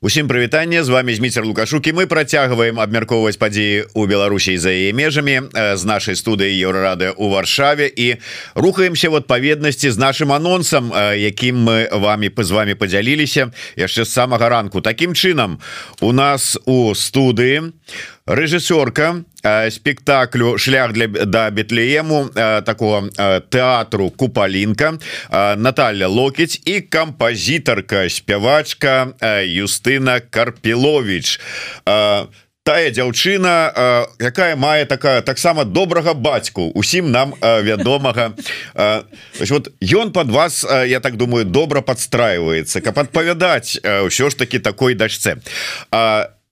Усім прывітанне з вами Зміцер лукашукі мы працягваем абмяркоўваць падзеі у Беларусі за яе межамі з нашай студыі еўрарады у варшаве і рухаемся в адпаведнасці з нашим анонсам якім мы вами з вами подзяліліся яшчэ з самага ранку. Такім чынам у нас у студыі рэжысёрка спектаклю шлях для да бетлеему такого тэатру купалінка Наталья локіць і кампазітарка спявачка Юстына Карпілович тая дзяўчына якая мае такая таксама добрага бацьку усім нам вядомага. Вот ён под вас я так думаю добра подстраивается каб адпавядаць ўсё ж таки такой дачце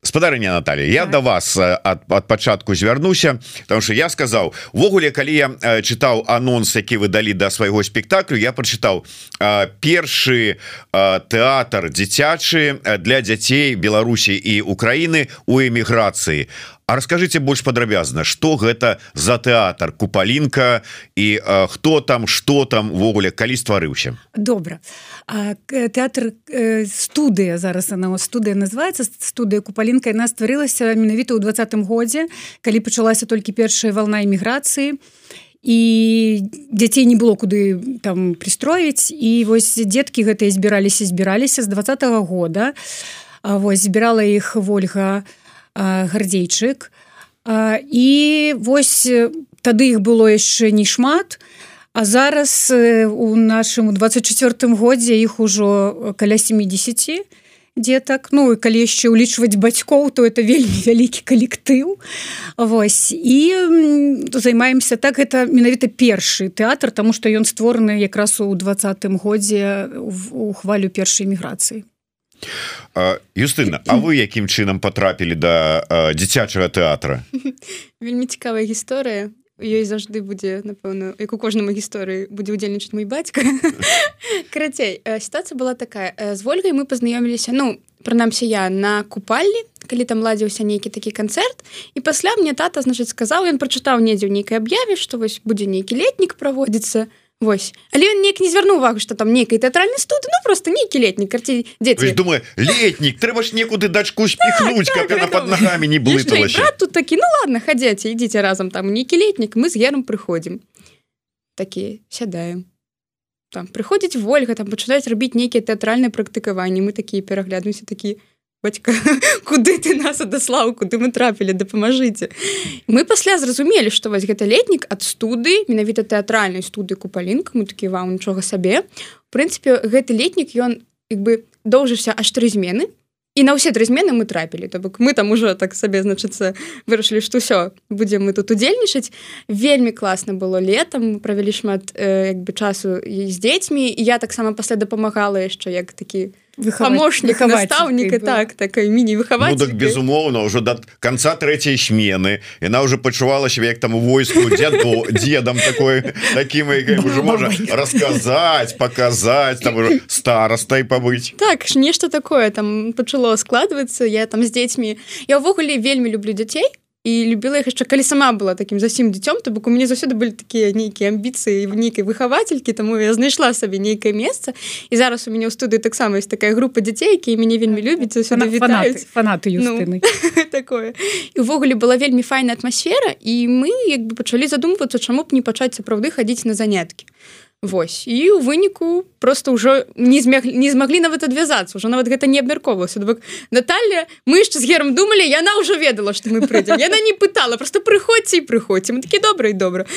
а спадарыня Наталья я до вас ад, ад пачатку звярнуся потому что я сказаў увогуле калі я чытаў анонс які вы далі до да свайго спектаклю я прочытаў першы тэатр дзіцячы для дзяцей Беларусі і Украіны у эміграцыі А расскажите больш падрабязна что гэта за тэатр купалінка і а, хто там что там ввогуле калі стварыўся? Добра. Тэатр э, студыя зараз она студыя называется студыя купалінка яна стварылася менавіта ў двадцатым годзе калі пачалася толькі першая волна эміграцыі. І дзяцей не было куды там пристроіць. І вось дзеткі гэтыя збіраліся збіраліся з двадцатого года. Вось збірала іх ольга у гардзейчык. І вось тады іх было яшчэ не шмат а зараз у нашым 24 годзе іх ужо каля 70 детак Ну і калі яшчэ ўлічваць бацькоў то это вельмі вялікі калектыў. Вось. І займаемся так это менавіта першы тэатр тому что ён створаны якраз у двадцатым годзе у хвалю першай міграцыі Юстына А вы якім чынам потрапілі да дзіцячага тэатра? Вельмі цікавая гісторыя. Ёй заўжды будзе напэўна як у кожнаму гісторыі будзе удзельнічаць мой бацька. Карацей сітуацыя была такая. З ольгай мы пазнаёміліся ну прынамсі я на купальні калі там ладзіўся нейкі такі канцэрт. І пасля мне тата значыць сказаў ён прачытаў недзе ў нейкай аб'яве што вось будзе нейкі летнік праводзіцца. то Вось. Але ён неяк не звярнуў увагу что там нейкай тэатральны студ Ну просто нейкі летнік карці дзеці. Думаю летнік трэба ж некуды дачку спихнуть так, так, под ногами не было тут такі ну ладно хадзяце ідзіце разам там нейкі летнік мы з гером прыходзім такі сядаем. Там прыходзіць ольга там пачынаюць рабіць нейкія тэатральныя практыкаванні мы такія перагляднуся такі бацька куды ты нас адаслаў куды мы трапілі дапамажыце мы пасля зразумелі што вось гэта летнік ад студы менавіта тэатральнай студы купалінка мы такі вам нічога сабе в прынцыпе гэты летнік ён як бы доўжыўся аж тры змены і на ўсе тры змены мы трапілі то бок мы там уже так сабе значыцца вырашылі што ўсё будзем мы тут удзельнічаць вельмі класна было летом правялі шмат э, як бы часу з дзецьмі я таксама пасля дапамагала яшчэ як такі у помощник настаўніка так такой міні выхаваць ну, так, безумоўно уже да конца третьей смены. Яна уже пачувала себе як там у войску дзеду дедам такой таким можа рассказать показать там старостай побыть. Так нешта такое там пачало складываться я там з дзецьмі я увогуле вельмі люблю дзяцей і любіла іх яшчэ калі сама была таким засім дзіцём то бок у мяне заўсёды былі такія нейкія амбіцыі в нейкай выхавацелькі таму я знайшла сабе нейкае месца і зараз у мяне ў студыі таксама есть такая група дзяцей якія мяне вельмі любяць фанаты фанаты ну, такое. І увогуле была вельмі файная атмасфера і мы як бы пачалі задумвацца чаму б не пачаць сапраўды хадзіць на заняткі Вось. І у выніку просто ўжо не змяг не змаглі нават адвязацца. Уже нават гэта не абмяркоўвалася бок Наталья мы яшчэ з гером думалі яна ўжо ведала што мы прыйдзем яна не пытала просто прыходзьце і прыходзьце мы такі добра і добра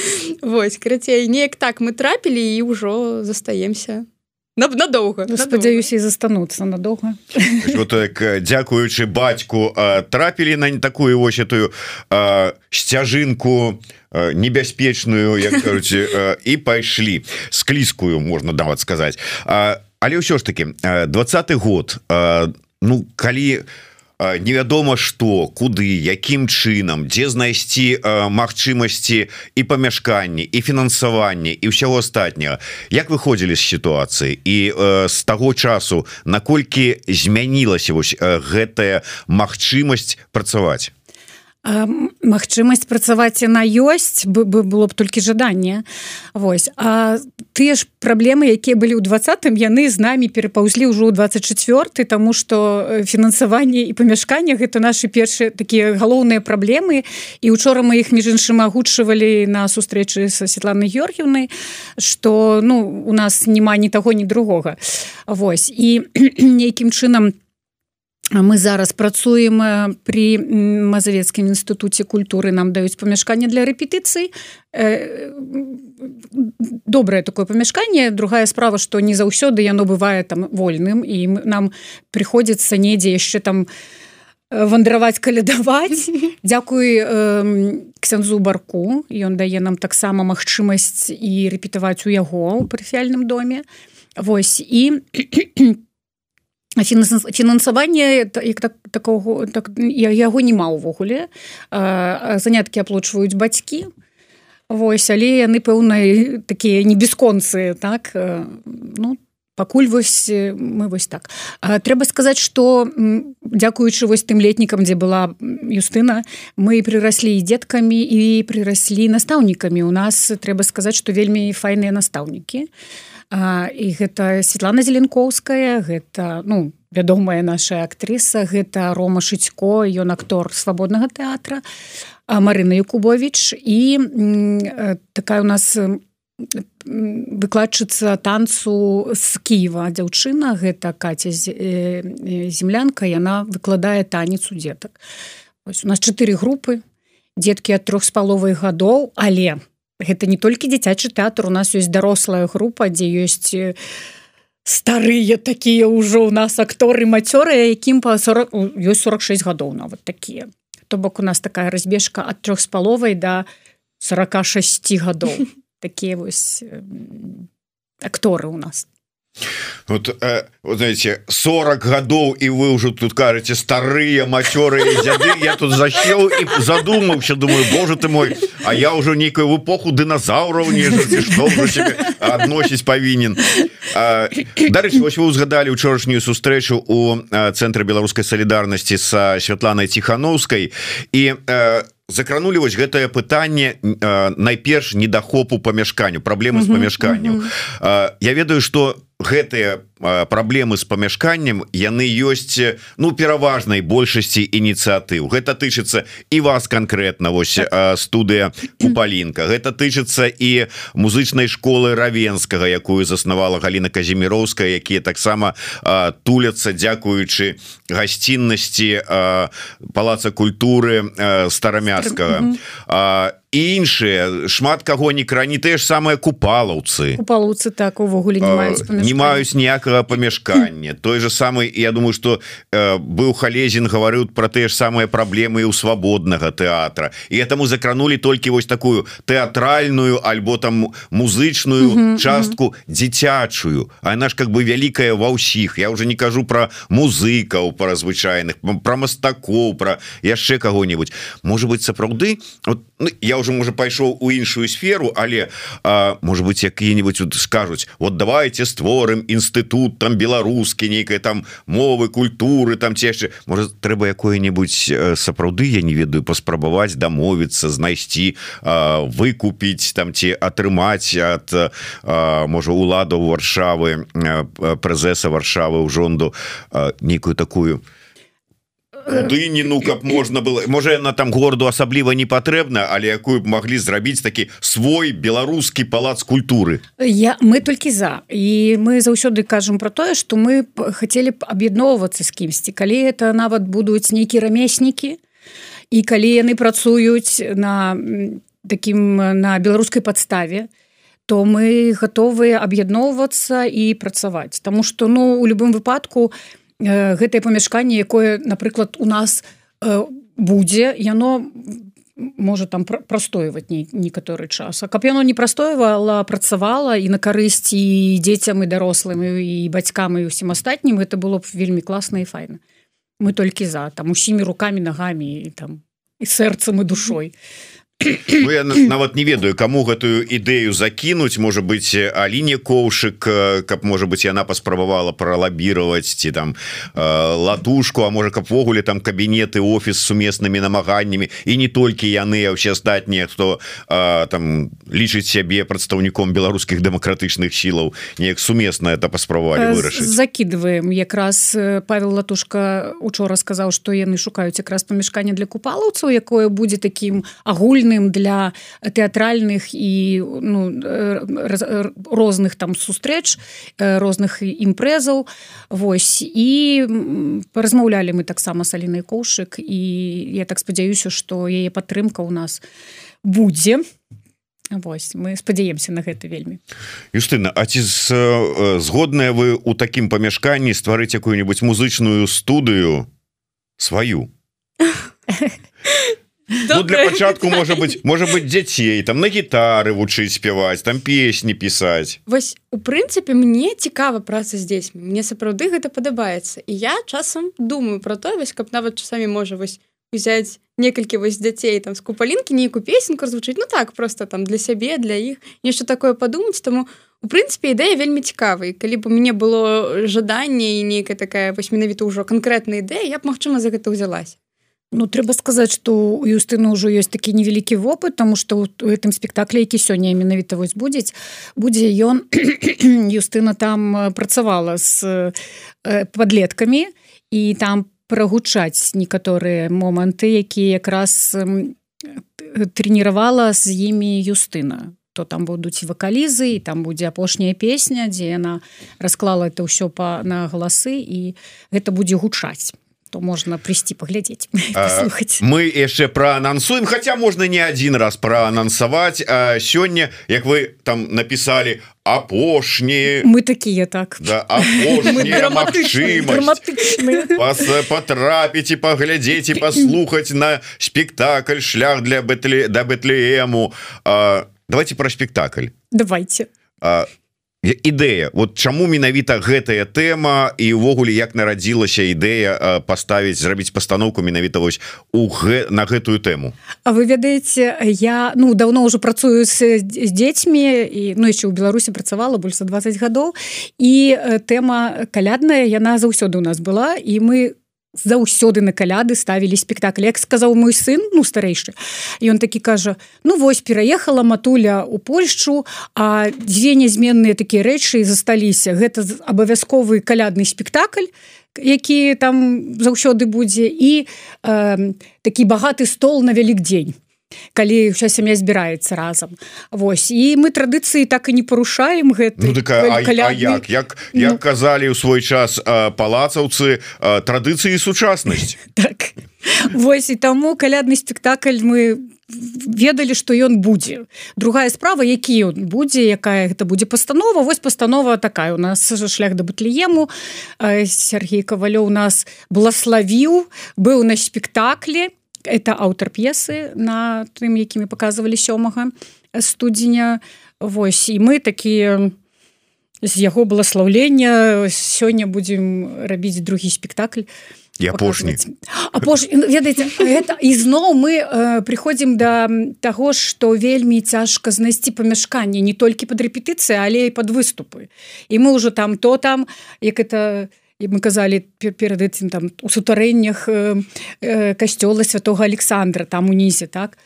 Вось карацей неяк так мы трапілі і ўжо застаемся надоўга спадзяюся і застануцца надоўга так дзякуючы бацьку трапілі на не такую вось этую сцяжынку на Э, небяспечную як кажуце і пайшлі склізкую можна даваць сказаць але ўсё ж таки двадцатый год ну калі невядома что куды якім чынам дзе знайсці магчымасці і памяшканні і фінансаванне і ўсяго астатняга. Як выходзілі з сітуацыі? І з таго часу наколькі змянілася вось гэтая магчымасць працаваць магчымасць працаваць яна ёсць бы было б толькі жаданне. Вось. А тыя ж праблемы якія былі ў двадцатым яны з намі перапаўзлі ўжо ў 24 тому что фінансаванне і памяшкання гэта наши першыя такія галоўныя праблемы. І учора мы іх між іншым агучвалі на сустрэчы са Светланы Георгіўнай что ну у нас няма ні таго ні другога. Вось. І нейкім чынам там мы зараз працуем при мазавецкім інстытуце культуры. Нам даюць памяшканне для рэпетыцый добрае такое памяшканне другая справа што не заўсёды яно бывае там вольным. І нам прыходзіцца недзе яшчэ там вандраваць калядаваць Дякуй ксянзу барку. Ён дае нам таксама магчымасць і рэпетаваць у яго ў парафіяльным доме. Вось і фінансаванне так, такого так, яго няма ўвогуле заняткі аплочваюць бацькі. Вось але яны пэўнай такія не бесконцы так ну пакуль вось мы вось так. А, трэба сказаць что дзякуючы вось тым летнікам дзе была юстына мы прыраслі дзеткамі і прыраслі настаўнікамі. У нас трэба сказаць что вельмі файныя настаўнікі. а А, і гэта Светлана зеленковская гэта ну вядомая наша актрыса гэта рома шыцько ён актор свабоднага тэатра Марына Якубович і такая у нас выкладчыца танцу з Киева дзяўчына гэта каця землянка яна выкладае танец у дзетак. Ось у нас чатыры групы дзеткі ад трох з паловай гадоў але у гэта не толькі дзіцячы тэатр у нас ёсць дарослая група дзе ёсць старыя такія ўжо ў нас акторы мацёры якім па 40 ёсць 46 гадоў нават такія то бок у нас такая разбежка ад трох з паловай да 46 гадоў такія вось акторы у нас вот, э, вот знаете 40 гадоў і вы ўжо тут кажаце старыя мацёры дзяды я тут засел і задумаўся думаю Боже ты мой А я ўжо нейкую эпоху дыназаўраў не адносіць павінен Дарэчы вось вы узгадалі учорашнюю сустрэчу у цэнтры беларускай салідарнасці са Святланай ціхановскай і у закранули вось гэтае пытанне найперш недахопу памяшканню праблемы з памяшканню Я ведаю что гэтыя праблемы з памяшканнем яны ёсць ну пераважнай большасці ініцыятыў гэта тычыцца і вас конкретно вось студыя купалінка. Гэта тычыцца і музычнай школы равенскага якую заснавала Галіна казіміроўская якія таксама туляцца дзякуючы гасціннасці палаца культуры старамяскага і іншыя. Шмат каго не крані тыя ж самыя купалаўцы. Купалаўцы так увогуле не маюць не маюць ніякага памяшкання той же самый Я думаю что э, быў халезін гаварыў про тыя ж самыя праблемы у свабоднага тэатра. І этому закранули толькі вось такую тэатральную альбо там музычную uh -huh, частку uh -huh. дзіцячую. А наш как бы вялікая ва ўсіх. Я уже не кажу про музыкаў пара звычайных про мастакоў про яшчэ кого-нибудь может быть сапраўды? Вот ну, я уже можа пайшоў у іншую сферу але а, может быть якія-нибудь скажуць вот давайте створым інстытут там беларускі нейкая там мовы культуры там ці яшчэ может трэба якое-нибудь сапраўды я не ведаю паспрабаваць дамовіцца знайсці выкупіць там ці атрымаць ад можа уладаў варшавы прэзеса варшавы ў жонду нейкую такую у дыніну каб можна было. Можа яна там гораду асабліва не патрэбна але якую б маглі зрабіць такі свой беларускі палац культуры? Я мы толькі за. І мы заўсёды кажам про тое что мы хотели б аб'ядноўвацца з кімсьці калі это нават будуць нейкія рамеснікі і калі яны працуюць на таким на беларускай подставе то мы готовыя аб'ядноўвацца і працаваць тому что ну у любым выпадку у Э, гэтае памяшканне якое напрыклад у нас э, будзе яно можа там прастойваць не некаторы час. А каб яно не прастойвала працавала і на карысці дзецям і дарослым і бацькам і усім астатнім это было б вельмі класна і файна. Мы толькі за там усімі руками нагамі і там і сэрцам і душой ну, я нават не ведаю кому гэтую ідэю закінуць. Можа быть Аліне коўшык каб можа быть яна паспрабавала пролабіировать ці там латушку А можа кабвогуле там кабінеты офіс сумеснымі намаганнямі. І не толькі яны а все астатнія хто там лічыць сябе прадстаўніком беларускіх дэмакратычных сілаў неяк сумесна это паспрабавалі вырашыць. закидываем якраз Павел латушка учора сказаў что яны шукаюць якраз памяшканне для купалаўцаў якое будзе таким агульным агульным для тэатральных і ну, розных там сустрэч розных імпрэзаў Вось. І паразмаўлялі мы таксама салінай коўшык і я так спадзяюся што яе падтрымка ў нас будзе. Вось. Мы спадзяемся на гэта вельмі. Юстына А ці з, згодныя вы у такім памяшканні стварыць якую-нибудь музычную студыю сваю ну, для пачатку можа быть можа быть дзяцей там на гітары вучыць спяваць там песні пісаць Вось у прынцыпе мне цікава праца з дзецьмі. Мне сапраўды гэта падабаецца. І я часам думаю про то вось каб нават часамі можа вось взять некалькі вось дзяцей там з купалінкі нейкую песенку звучыць ну так просто там для сябе для іх нешта такое падумаць. Таму у прынцыпе ідэя вельмі цікавай калі б у мяне было жаданне і нейкая такая вось менавіта ўжо канкрэтная ідэя я б магчыма за гэта ўзялась Ну трэба сказаць што у Юстына ўжо ёсць такі невялікі вопыт тому што у гэтым спектаклі які сёння менавіта вось будзець будзе ён Юстына там працавала з падлеткамі і там прагучаць некаторыя моманты якія якраз трэніравала з імі Юстына то там будуць вакалізы і там будзе апошняя песня дзе яна расклала это ўсё па на галасы і гэта будзе гучаць то можна прыйсці паглядзець мы яшчэ проанансуем хотя можна не один раз проанансаваць сёння як вы там написали апошнія мы такія так. Да, потрапіць і паглядзець і паслухаць на спектакль шлях для бэтлі да бэтлеему давайте про спектакль. Давайте. А ідэя. Вот чаму менавіта гэтая тэма і увогуле як нарадзілася ідэя паставіць зрабіць пастаноўку менавіта вось у г... на гэтую тэму? А вы ведаеце я ну давно ўжо працую з, з дзецьмі і ну яшчэ ў Беларусі працавала больш за 20 гадоў. І тэма калядная яна заўсёды у нас была і мы у заўсёды на каляды ставілі спектакль. Як сказаў мой сын ну старэйшы ён такі кажа ну вось пераехала матуля у Польшчу а дзве нязменныя такія рэчы засталіся. Гэта абавязковы калядны спектакль які там заўсёды будзе і э, такі багаты стол на вялік дзень калі ўся сям'я збіраецца разам. Вось і мы традыцыі так і не парушаем гэта ну, так, а, а як? як, як ну... казалі ў свой час палацаўцы традыцыі сучаснасць. Так. Вось і таму калядны спектакль мы ведалі што ён будзе. Другая справа які ён будзе якая гэта будзе пастанова. Вось пастанова такая. У нас шлях да батлеему Сергей кавалё у нас блаславіў быў на спектаклі это аўтар п'есы на тым якімі показывалі сёмага студзеня. Вось і мы такія з яго благословлення сёння будзем рабіць другі спектакль. Апошні. Апош... ведаеце это ізноў мы э, прыходзім да таго што вельмі цяжка знайсці памяшканне не толькі пад рэпетыцыі але і пад выступы. І мы ўжо там то там як это не і мы казалі перад этим там у сутарэннях э, э, касцёла святого Александра там унізе так?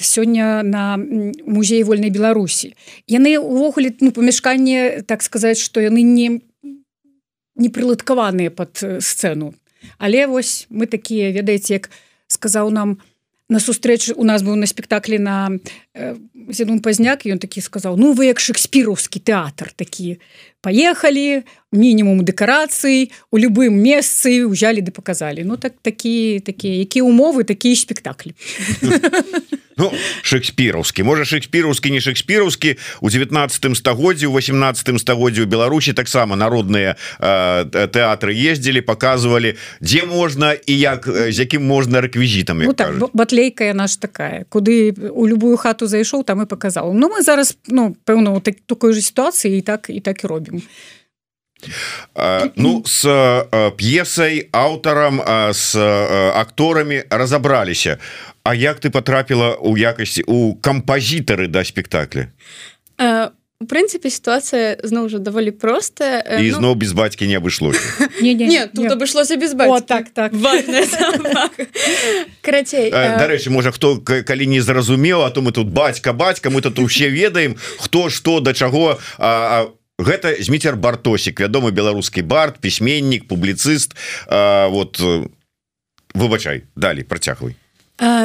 Сёння на музеі вольнай Беларусі. Яны увогуле ну памяшканне так сказаць что яны не не прыладкаваныя под сцэну. Але вось мы такія ведаеце як сказаў нам на сустрэчы у нас быў на спектаклі на э, зену пазняк ён такі сказаў ну вы як шекспіраўскі тэатр такі. Поехали мінімум дэкарацый у любым месцы узялі ды показалі ну так такі такія якія умовы такія спектаклі ну, шекспіраўскі можа шекспіраўскі не шекспіраўскі у 19 стагоддзі у 18 стагоддзі у Беларусі таксама народныя э, тэатры ездзілі показывалі дзе можна і як з якім можна рэквізітам ну, так, батлейка наш такая. Куды у любую хату зайшоў там і показал Ну мы зараз ну пэўна так такой же сітуацыі і так і так і робім Ну с п'есай аўтарам с акторамі разабраліся А як ты потрапіла у якасці у кампазітары да спектаклі у прынцыпе сітуацыя зноў жа даволі простая. І ну... зноў без бацькі не абышло тут абышлося без бацькі. так так. Карацей дарэчы можа хто калі не зразумеў а то мы тут бацька бацька мы тут усе ведаем хто што да чаго гэта зміцер бартосік вядомы беларускі бард пісьменнік публіцыст. Вот выбачай далі працягвай.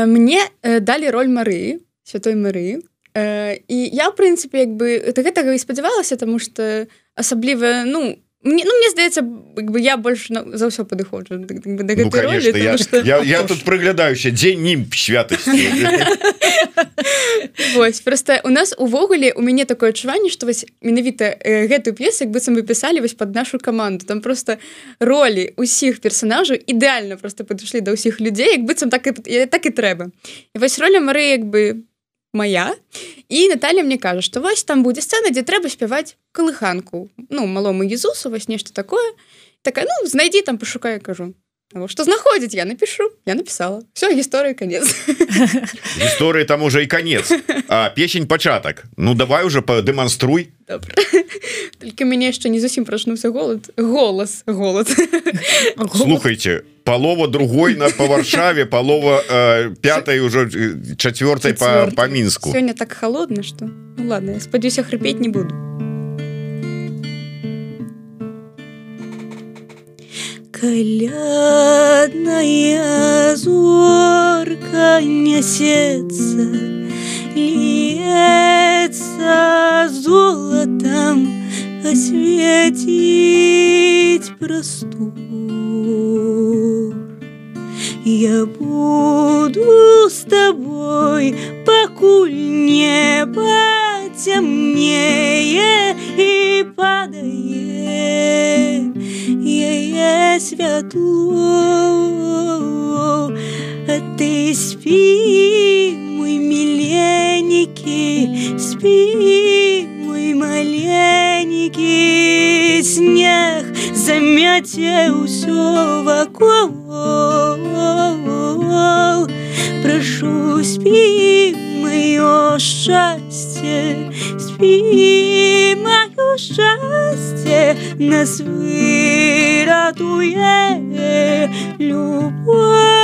Мне далі роль Марыі святой Марыі і я в прынцыпе як бы гэтага і спадзявалася тому что асабліва ну мне, ну, мне здаецца бы я больш на, за ўсё падыходжу ну, я, что... я, я тут прыглядаюся дзень нім святасці Вось просто у нас увогуле у мяне такое адчуванне што вось менавіта э, гэтую п'есу быццам вы пісалі вось под нашу каманду там просто ролі усіх персонажаў ідэальна просто падышлі да ўсіх людзей як быццам так і так і трэба і вось роля мары як бы моя. І Наталья мне кажа что вось там будзе сцена дзе трэба спяваць калыханку ну малому Езусу вось нешта такое. Такая ну знайдзі там пашукаю кажу что знаходзіць я напишу. Я написала. Все гісторыя конец. Гісторыі там уже і конец. А песень пачатак ну давай уже падэманструй только мяне яшчэ не зусім прачнуўся голод. Голас голод. Слухайте палова другой на по варшаве палова э, пятой уже четвертой по, по мінску сёння так холодно что ну, ладно спадзяюся хрыпеть не буду Колядная зорка несется, Льется золотом осветить простор. Я буду с тобой, покуль небо темнее и падает Светло А ты спи, мой миленький, спи, мой маленький Снег замяце ўсё вакол. Прошу, спи, мое счастье, спи, мое счастье, нас выратует любовь.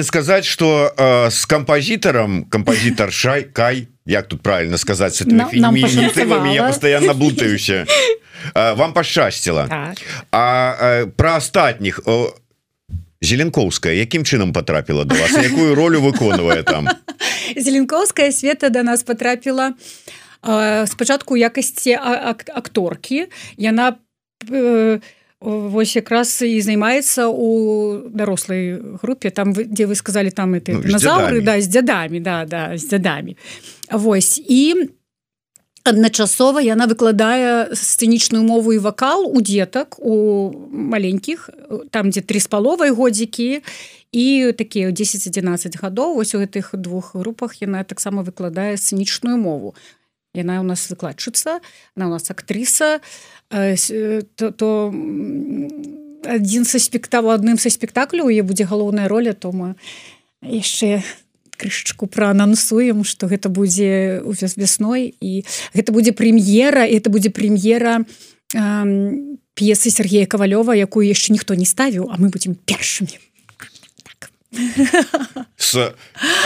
Павінен сказаць что э, с кампазітарам кампазітар шай кай як тут правильно сказаць я постоянно блутаюся вам пашчасціла так. А про астатніх зеленковская якім чынам потрапіла до вас? Якую ролю выконвае там? Зеленковская света до нас потрапіла спачатку якасці акторкі яна по Вось якраз і займаецца у дарослай групе там дзе вы сказали там это ну, динозавры да з дзядамі да да з дзядамі Вось і адначасова яна выкладае сцэнічную мову і вакал у дзетак у маленькіх там дзе три з паловай годзікі і такія 10-11 гадоў ось у гэтых двух групах яна таксама выкладае сцэнічную мову яна у нас выкладчыца на у нас актрыса Э, э, то, то адзін са спектаклю адным са спектакляў яе будзе галоўная роля то мы яшчэ крышачку праанансуем что гэта будзе у вясной і гэта будзе прэм'ера это будзе прэм'ера п'есы Сергея кавалёва якую яшчэ ніхто не ставіў а мы будзем першымі с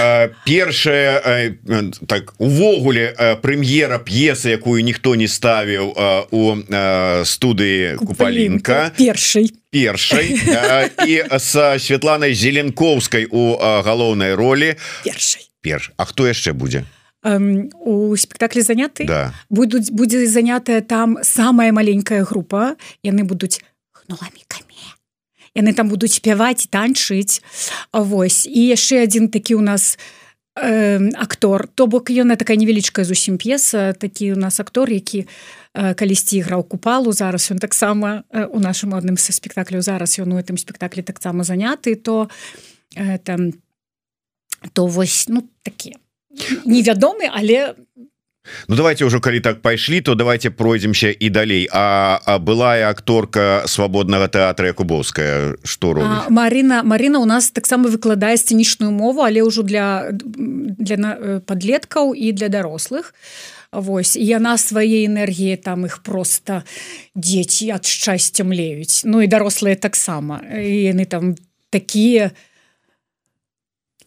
э, першая э, так увогуле э, прэм'ера п'есы якую ніхто не ставіў э, у э, студыі купалінка. першай першай э, і с Святланай зеленковскай у э, галоўнай ролі. Першай перш А хто яшчэ будзе у спектаклі заняты да. будуць будзе занятая там самая маленькая група яны будуць хноламікамі яны там будуць спяваць танчыць Вось. І яшчэ один такі у нас э, актор. То бок ён такая невялічкая зусім п'еса. Такі у нас актор які э, калісьці іграў купалу. Зараз ён таксама э, у нашым адным са спектакляў зараз ён у этом спектаклі таксама заняты. То э, там то вось ну такія невядомы але Ну давайте ўжо калі так пайшлі то давайте пройдземся і далей. А, а былая акторка свабоднага тэатра Якубовская. Что робіць Марина Марина у нас таксама выкладае сцэнічную мову але ўжо для для э, подлеткаў і для дарослых Вось яна свае энергіі там их просто дзеці ад шчасця млеюць Ну і дарослыя таксама яны там такія там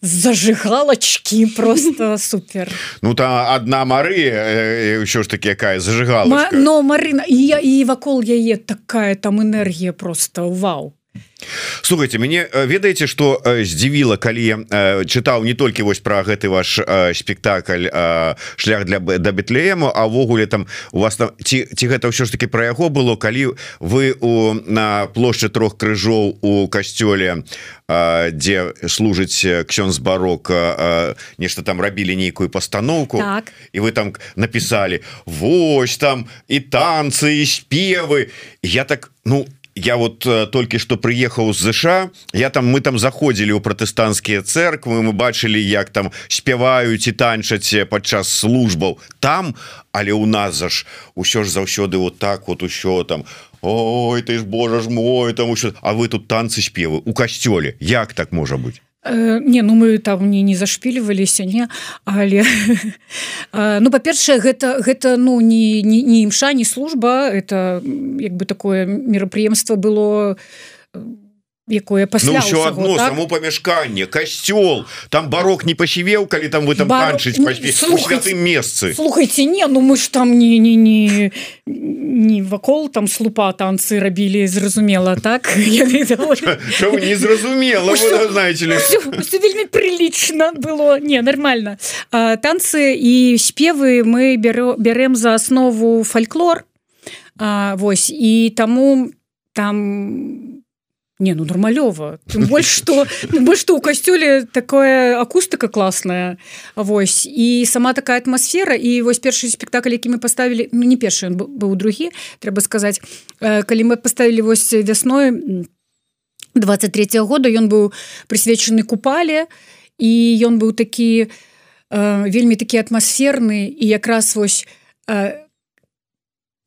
зажигалочки просто супер. Ну та одна Марыя ўсё ж таки якая зажигала но Марына я і вакол яе такая там энергія просто вау слухайте мяне ведаеце что здзівіла калі я чытаў не толькі вось про гэты ваш спектакль шлях для да бетлеему авогуле там у вас там ці, ці гэта ўсё ж таки про яго было калі вы у на плошчы трох крыжоў у касцёле дзе служыць ксён з барок нешта там рабілі нейкую пастаноўку так. і вы там написали Вось там і танцы і спевы я так ну я вот э, толькі что приехаў з ЗША я там мы там заходзілі ў пратэстанцкія церквы мы бачылі як там спяваюць і танчаць падчас службаў. Там але у нас за ж усё ж заўсёды вот так вот усё там Ой ты ж Божа ж мой там усё А вы тут танцы спевы у касцёле. Як так можа быть Э, не ну мы там не не зашпільваліся не але ну па-першае гэта гэта ну не не, не імша не служба это як бы такое мерапрыемство было не якое пасля ну, ўсё адно так? само памяшканне касцёл там барок не пасівеў калі там вы там Бар... танчыць святым месцы. слухайте не ну мы ж там не не не не вакол там слупа танцы рабілі зразумела так? Не зразумела знаете вельмі прилічна было. Не нормально. А, танцы і спевы мы бярё бярэм за аснову фальклор а, Вось і таму там у не ну нормалёва. Тым больш что больш что у касцёле такое акустыка класная Вось. І сама такая атмасфера і вось першы спектакль які мы поставілі ну не першы быў другі трэба сказаць. Э, калі мы поставілі вось вясной 23 -го года ён быў прысвечаны купале і ён быў такі э, вельмі такі атмасферны і якраз вось э,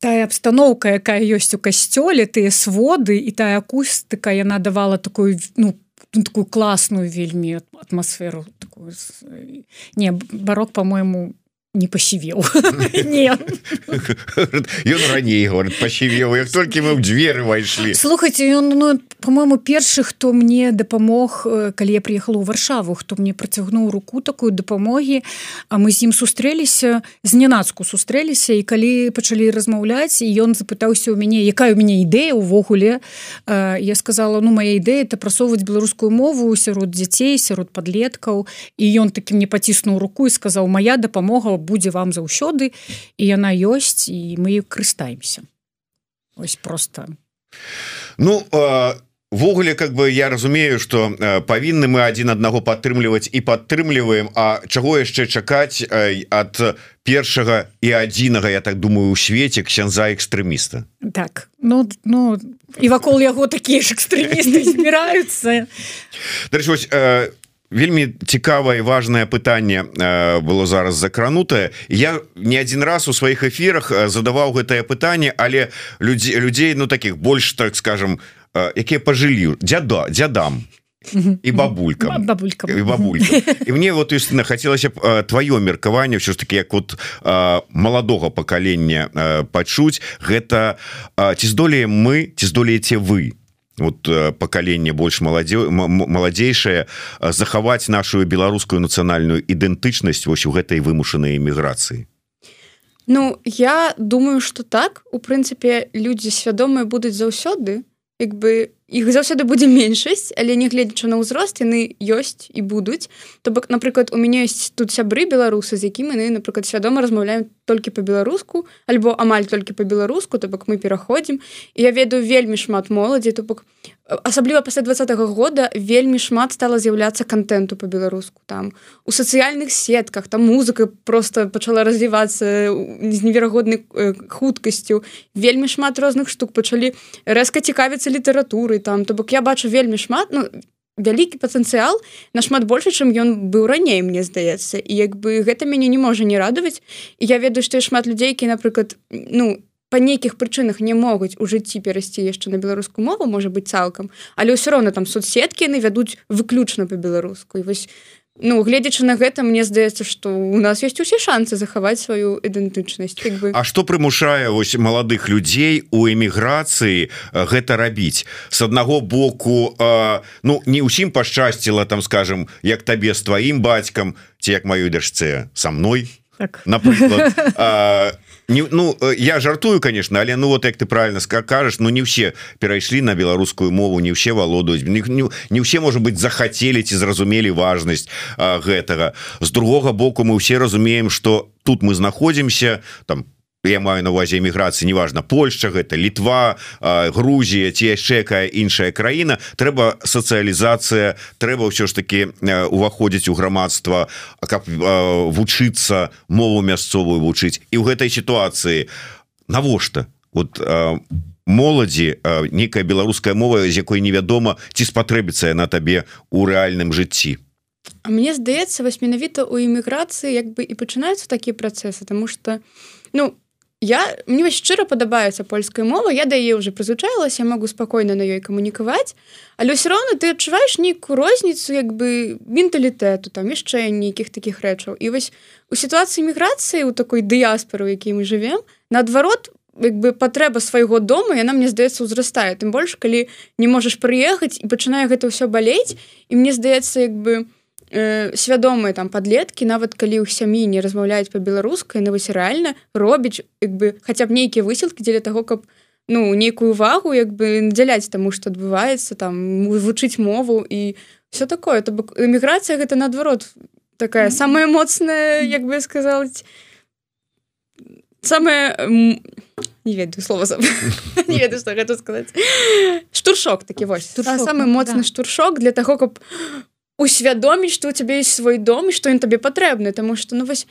тая абстаноўка якая ёсць у касцёле тыя своды і тая акустыка яна давала такую ну такую класную вельмі атмасферу такую не барок по-моему не пасівеў ён раней говорит пасівеў як толькі мы ў дзверы ўвайшлі слухайте ён ну, по-моему першы хто мне дапамог калі я приехала ў варшаву хто мне працягнуў руку такую дапамогі А мы з ім сустрэліся з нянацку сустрэліся і калі пачалі размаўляць і ён запытаўся ў мяне якая у мяне ідэя увогуле э, я сказала ну моя ідэя это прасоўваць беларускую мову сярод дзяцей сярод подлеткаў і ён такі мне паціснуў руку і сказаў моя дапамога будзе вам заўсёды і яна ёсць і мы карыстаемся. Ось просто ну а ввогуле как бы я разумею что павінны мы один аднаго падтрымліваць і падтрымліваем А чаго яшчэ чакаць ад першага і адзінага я так думаю у свеце ксянза экстрэміста? Так ну ну і вакол яго такія ж экстрэмісты збіраюцца вельмі цікавае важное пытанне э, было зараз закранутае. Я не один раз у сваіх эфирах э, задаваў гэтае пытанне але людзей людзей ну таких больш так скажем якія пожылі дзядо дзядам і бабулькам. Бабулька і бабулька і мне вот істина хацелася б твоё меркаванне ўсё ж таки як вот маладога пакалення пачуць. Гэта ці здолеем мы ці здолееце вы вот пакаленне больш маладзе маладзейшае захаваць нашу беларускую нацыянальную ідэнтычнасць вось у гэтай вымушанай эміграцыі Ну я думаю что так. У прынцыпе людзі свядомыя будуць заўсёды як бы іх заўсёды будзе меншасць але не гледзячы на ўзрост яны ёсць і будуць то бок напрыклад у мяне есть тут сябры беларусы з якімі яны напрыклад свядома размаўляем толькі по-беларуску альбо амаль толькі по-беларуску то бок мы пераходзім. І я ведаю вельмі шмат моладзі то бок асабліва пасля двадцатого года вельмі шмат стала з'яўляцца контенту по-беларуску там у сацыяльных сетках там музыка просто пачала развівацца з неверагоднай хуткасцю. Вельмі шмат розных штук пачалі рэзка цікавіцца літаратуры там то бок я бачу вельмі шмат ну вялікі патэнцыял нашмат больше чым ён быў раней мне здаецца. І як бы гэта мяне не можа не радаваць. І я ведаю што шмат людзей які напрыклад ну па нейкіх прычынах не могуць у жыцці перайсці яшчэ на беларускую мову можа быть цалкам але ўсё роўна там соцсеткі яны вядуць выключна по-беларуску і вось ну гледзячы на гэта мне здаецца что у нас есть усе шансы захаваць сваю ідэнтычнасць бы. А что прымушае ось маладых людзей у эміграцыі гэта рабіць? С аднаго боку э, ну не ўсім пашчасціла там скажем як табе з тваім бацькам ці як маёй дачце со мной так. напрыклад. Э, не ну э, я жартую конечно але ну вот як ты правильно скажешь Ну не все перайшлі на беларускую мову не все володуюць не, не, не все может быть захацелі ці зразумелі важность гэтага. З другога боку мы все разумеем что тут мы знаходзімся там по я маю на увазе эміграцыі неважно Польша гэта Літва Грузія ці яшчэ якая іншая краіна. Трэба сацыялізацыя трэба ўсё ж таки уваходзіць у грамадства каб вучыцца мову мясцовую вучыць. І ў гэтай сітуацыі навошта? Вот моладзі некая беларуская мова з якой невядома ці спатрэбіцца на табе у рэальным жыцці? Мне здаецца вось менавіта у эміграцыі як бы і пачынаюцца такія працэсы тому что ну я мне вось шчыра падабаецца польская мова я да яе уже прызвычаілася могу спакойна на ёй камунікаваць але ўсё роўно ты адчуваеш нейкую розніцу як бы менталітэту там яшчэ нейкіх такіх рэчаў і вось у сітуацыі міграцыі у такой дыяспору які мы живвем наадварот як бы патрэба свайго дома яна мне здаецца ўзрастае тым больш калі не можаш прыехаць і пачынае гэта ўсё балець і мне здаецца як бы у э, свядомыя там подлетки нават калі ў сям'і не размаўляюць по-беларускай на вось реально робіць як бы хаця б нейкія высілкі дзеля того каб ну нейкую увагу як бы надзяляць таму что адбываецца там вывучыць мову і все такое. То бок эміграцыя гэта наадварот такая самая моцная як бы сказаць самая не ведаю слова не ведаю что гэта сказаць штуршок такі вось самы моцны штуршок для того каб усвядоміць что у тебе есть свой дом і что ён табе патрэбны тому что ну вось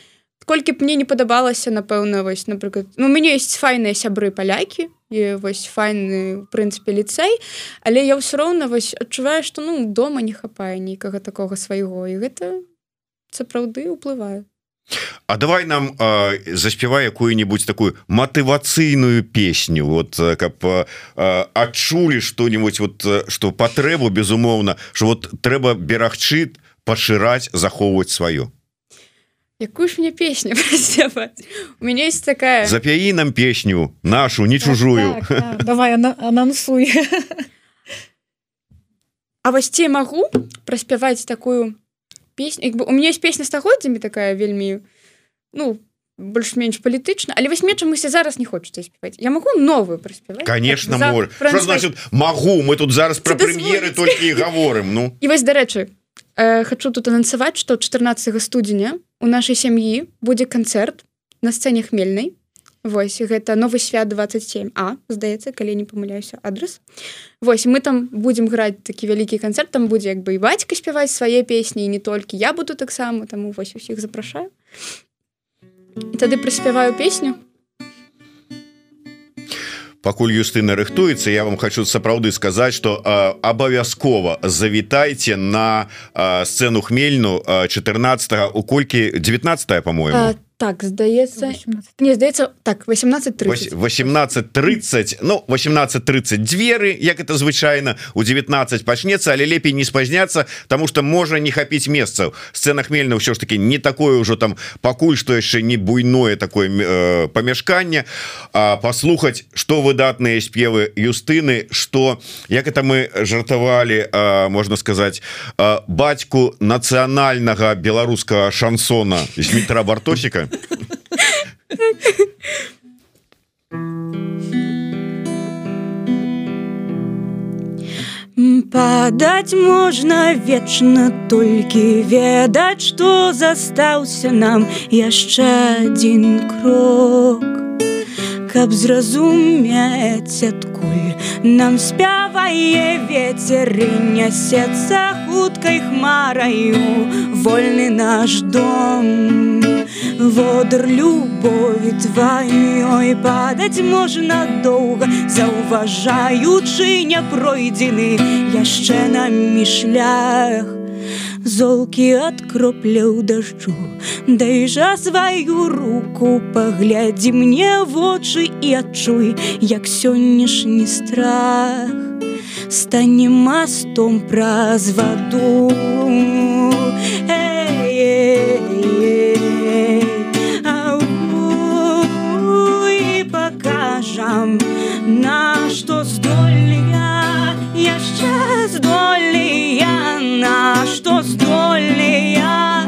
колькі б мне не падабалася напэўна вось напрыклад ну, у мяне есть файныя сябры палякі і вось файны прынцыпе ліцэй але я ўсё роўна вось адчуваю что ну дома не хапае нейкага такога свайго. І гэта сапраўды уплываю А давай нам э, заспявай якую-нибудь такую матывацыйную песню. Вот каб э, адчулі что-нибудь вот что патрэбу безумоўна что вот трэба берагчы пашыраць захоўваць сваё якую ж мне песню у меня есть такая. Запяі нам песню нашу не чужую. так, так, так. давай анансуй А вось ці магу праспяваць такую песня бы у меня есть песня стагоддзямі такая вельмі ну больш-менш палітычна але вось чамуся зараз не хочется спевать я могу новую праспевать конечно так, мор значит могу мы тут зараз про прэм'еры только гаворым ну. І вось дарэчы э, хочу тут анансаваць что 14 студзеня у нашай сям'і будзе канцэрт на сцэне хмельнай Вось гэта новы свят 27 А здаецца калі не памыляюся адрес Вось мы там будемм граць такі вялікі канцэрт там будзе як бы і бацька спяваць свае песні не толькі. Я буду таксама таму вось усіх запрашаю. Тады прыспяваю песню. Пакуль юстына рыхтуецца я вам хочу сапраўды сказаць что абавязкова завітайце на а, сцэну хмельну 14 у колькі? 19 по-моему так здаецца 18. не здаецца так 18 18:30 ну 18:30 дзверы як это звычайно у 19 пачнецца але лепей не спазняцца тому что можа не хапіць месцаў сцена хмельна ўсё ж таки не такое ўжо там пакуль что яшчэ не буйное такое э, памяшканне а послухаць что выдатныя спевы юстыны что як это мы жартавалі э, можна сказать э, бацьку нацыянальнага беларускага шансона Дмітра бартосіка Падаць можна вечна толькі ведаць, што застаўся нам яшчэ адзін крок. Каб зразумець адкуль нам спявае ветер і нясецца хуткай хмараю вольны наш дом. Водар любові тваёй падаць можна доўга заўважаючы не пройдзены яшчэ намі шлях золкі ад кропляў дажджу Дай жа сваю руку паглядзі мне вочы і адчуй як сённяшні страх стане мастом праз ваду Эй, эй, эй. Ау, і пакажам на што здолея яшчэ на што здолея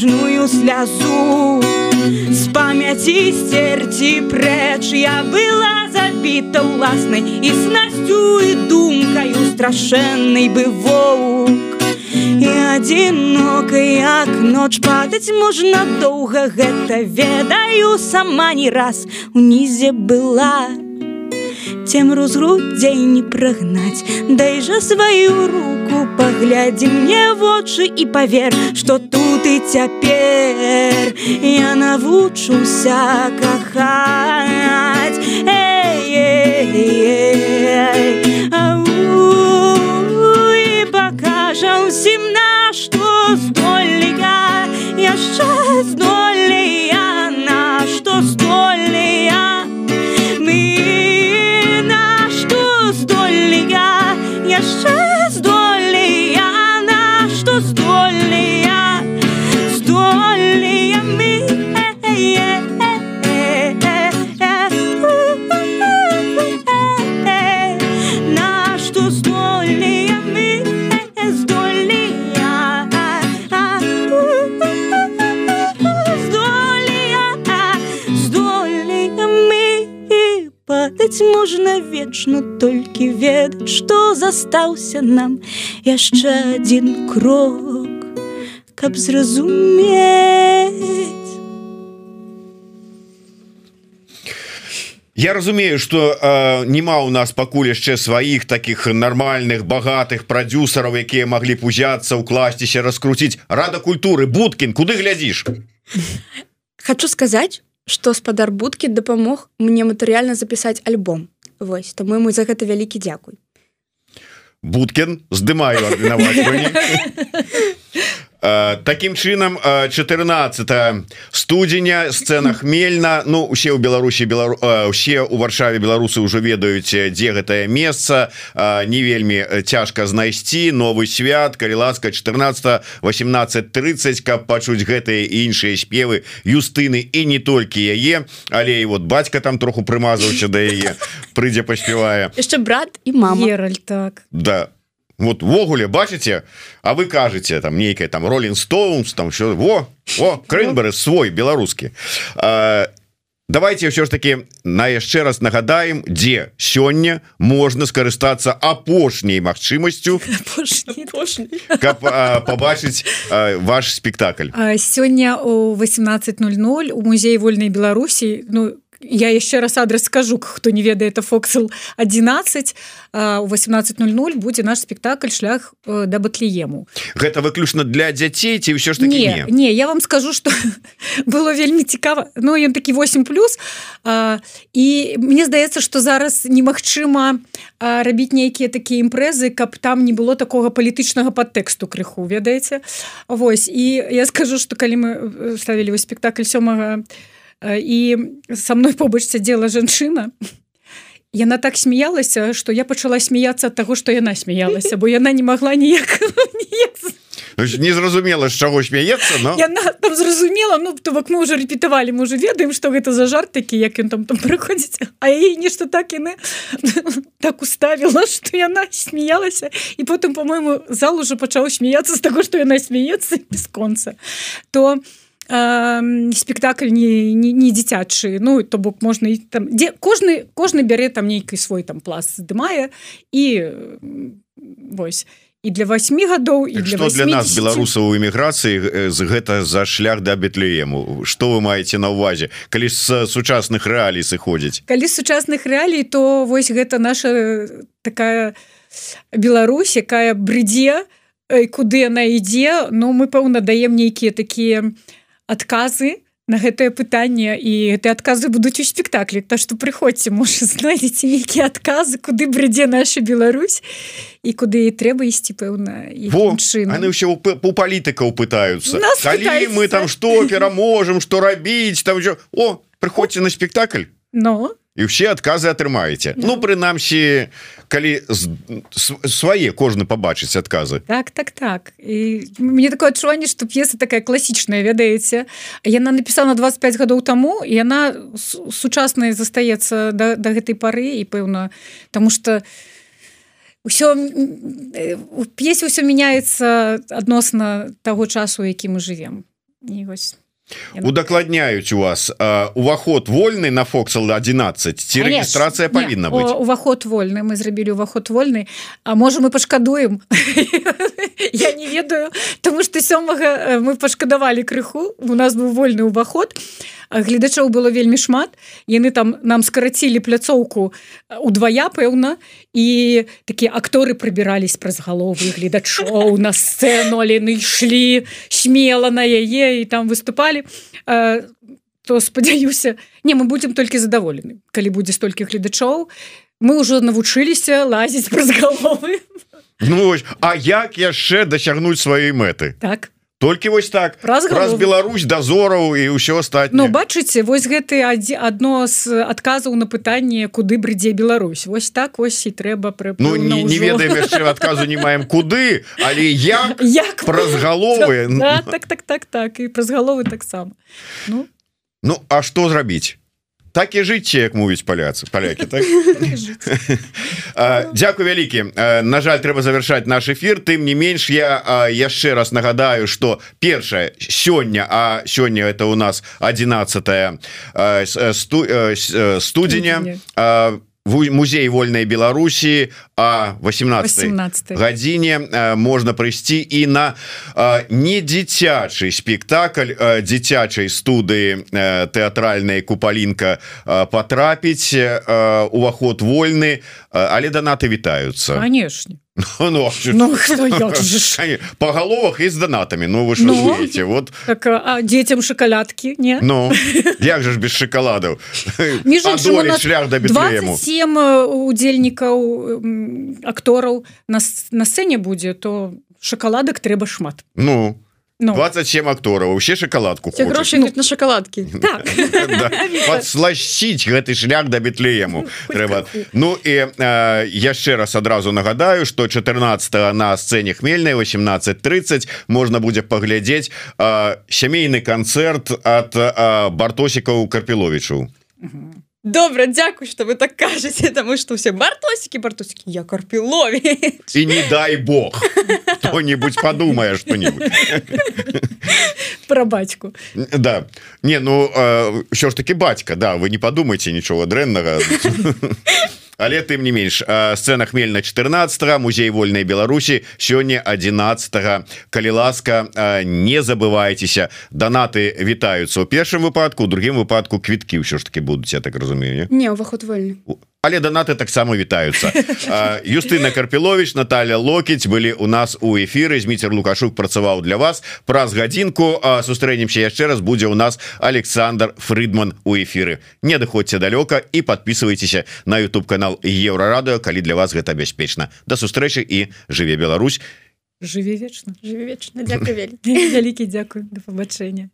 кожную слязу з памяці сцерці прэч я была забіта ўласнай і снасцю і думкаю страшэннай бы воўк і адзінокай як ноч падаць можна доўга гэта ведаю сама не раз. Унізе была цемру з грудзей не прагнаць дай жа сваю руку паглядзі мне вочы і павер што тут і цяпер я навучуся кахаць Эй, эй, эй, ау, і пакажам усім на што здолея яшчэ здолея вечна толькі ведаць што застаўся нам яшчэ адзін крок каб зразумець. Я разумею что э, няма у нас пакуль яшчэ сваіх таких нармальных багатых прадюсараў якія маглі б узяцца укласціся раскруціць. Рада культуры будкін куды глядзіш? Хочу сказаць что спадар будкі дапамог мне матэрыяльна запісаць альбом Вось таму мы за гэта вялікі дзякуй. Будкін здымаю Такім чынам э, 14 студзеня сцена хмельна. Ну усе ў Беларусі белару э, усе у варшаве беларусы ўжо ведаюць дзе гэтае месца. Не вельмі цяжка знайсці. Новы свят калі ласка 14 1830 каб пачуць гэтыя іншыя спевы юстыны і не толькі яе. Але і вот бацька там троху прымазаўся да яе прыйдзе паспявае. Яшчэ брат і мама. Гераль так. Да вот ввогуле бачыце А вы кажаце там нейкая там Роллин Стоунс там що во о крынберы свой беларускі. Давайте все ж таки на яшчэ раз нагадаем дзе сёння можна скарыстацца апошняй магчымасцю. Каб побачыць ваш спектакль. Сёння у 18:00 у музеі вольнай Беларусі Ну я яшчэ раз адрес скажу хто не ведае это фоксел 11 у 18:00 будзе наш спектакль шлях э, да батлеему гэта выключна для дзяцей ці ўсё ж таки не, не? не я вам скажу что было вельмі цікава. Ну ён такі 8 плюс і мне здаецца что зараз немагчыма рабіць нейкія такія імпрэзы каб там не было такого палітычнага подтэксту крыху ведаеце? Вось і я скажу что калі мы э, ставілі спектакль сёмага і со мной побач сядзела жанчына яна так смяялася что я пачала смяяться от того что яна смяялася бо яна не могла ніяк незразумела з чаго смяецца но яна там зразумела Ну то бок мы уже репетавалі мы уже ведаем что гэта за жарт такі як ён там там прыходзіць А ей нешта так яны так уставила что яна смяялася і потым по-моему зал уже пачаў смяяться з того что яна смяецца без конца. То я э, спектакль не, не, не дзіцячы Ну то бок можна і там дзе кожны кожны бярэ там нейкі свой там пласт здымае і вось. І для восьми гадоў і так для, 80... для нас беларусаў у эміграцыі з гэта за шлях да бетлеему. Что вы маеце на увазе калі з сучасных рэалій сыходзіць? Калі сучасных рэалій то вось гэта наша такая Беларусь якая брыдзе куды яна ідзе. Ну мы пэўна даем нейкія такія у адказы на гэтае пытанне і гэты адказы будуць у спектаклі. То што прыходзьце можа знайдзеце нейкія адказы куды брыдзе наша Беларусь і куды і трэба ісці пэўна ўсё у палітыкаў пытаюцца. Мы там што пераможам што рабіць там ўжо о прыходзьце на спектакль? Но і все адказы атрымаеце yeah. Ну прынамсі калі свае кожны побачыць адказы так так так. І мне такое адчуванне что п'еса такая класічная ведаеце. Яна напісана 25 гадоў таму яна сучасная застаецца да, да гэтай пары і пэўна тому что ўсё у п'есе ўсё мяняецца адносна таго часу які мы живвем і вось удакладняюць у вас уваход вольны на фоксал 11 ці регістрацыя павінна быць уваход вольны мы зрабілі уваход вольны А можа мы пашкадуем я не ведаю тому что сёмага мы пашкадавалі крыху. У нас быў вольны уваход гледачоў было вельмі шмат. Яны там нам скарацілі пляцоўку удвая пэўна і такія акторы прыбірались праз галовы гледачоў на сцэну але ішлі смела на яе і там выступалі. То спадзяюся не мы будемм толькі задаволены калі будзе столькі гледачоў. Мы ўжо навучыліся лазіць праз галовы. Ну, а як яшчэ дасягнуць сваёй мэты? Так толькі вось так. Раз, раз Беларусь дазораў і ўсё астатніе Ну бачыце вось гэты адно з адказаў на пытанне куды брыдзе Беларусь. Вось так вось і трэба пры Ну не, не ведаем яшчэ адказу не маем куды але як, як праз галовы? Да, так так так так. І праз галовы таксама. Ну. Ну а што зрабіць так і жыцці як мовіць паляцы палякі так? Дякую вялікі На жаль трэба завершаць наш эфир. Тым не менш я яшчэ раз нагадаю что першае сёння а сёння это у нас 11 студзеня в музей вольной Беларусі а 18, 18 гадзіне можна прыйсці і на не дзіцячы спектакль дзіцячай студыі тэатральная купалінка потрапіць уваход вольны але данаты вітаюцца конечно ну, ну, ну, по головах і з донатами Ну вы ну, разумеете, вот. Так, а детям шоколадки не? Ну як же ж без шоколадов шлях до 27 удзельнікаў актораў на, на сцэне будзе то шоколадак трэба шмат. Ну ну. 27 актораў усе шоколадку грошы ну, на шоколадки. Так. подслащить гэты шлях до бетлеему трэба Ну і э, яшчэ раз адразу нагадаю что 14 на сцэне хмельная 1830 можна будзе паглядзець э, сямейны канцэрт от э, бартосікаў карпіловичу добра дзякуй что вы так кажаце тому что все бартосики бартосики я карпілові и не дай бог. Кто-нибудь подумая что-нибудь. Про бацьку да. Не ну що ж таки батька да вы не подумайте ничего дрэннага але тым не менш сцена хмельна 14 музей вольной Беларусі сёння 11 калі ласка не забывайтеся донаты вітаюцца ў першым выпадку другим выпадку квіткі ўсё ж таки будуць я так разумею не? Уваход вольны але донаты таксама вітаюцца. Юстына карпілович Наталья локіць былі у нас у эфиры зміцер лукашук працаваў для вас. Праз гадзінку сустрэнемся яшчэ раз будзе у нас Александр Фридман у эфиры не адыходзьце далёка і подписывайтеся на YouTube канал еўрарадыо калі для вас гэта бяспечна. Да сустрэчы і жыве Беларусь. Жыве вечна. Жыве вечна. Дзякуй вялікі вялікі дзякую да пабачэння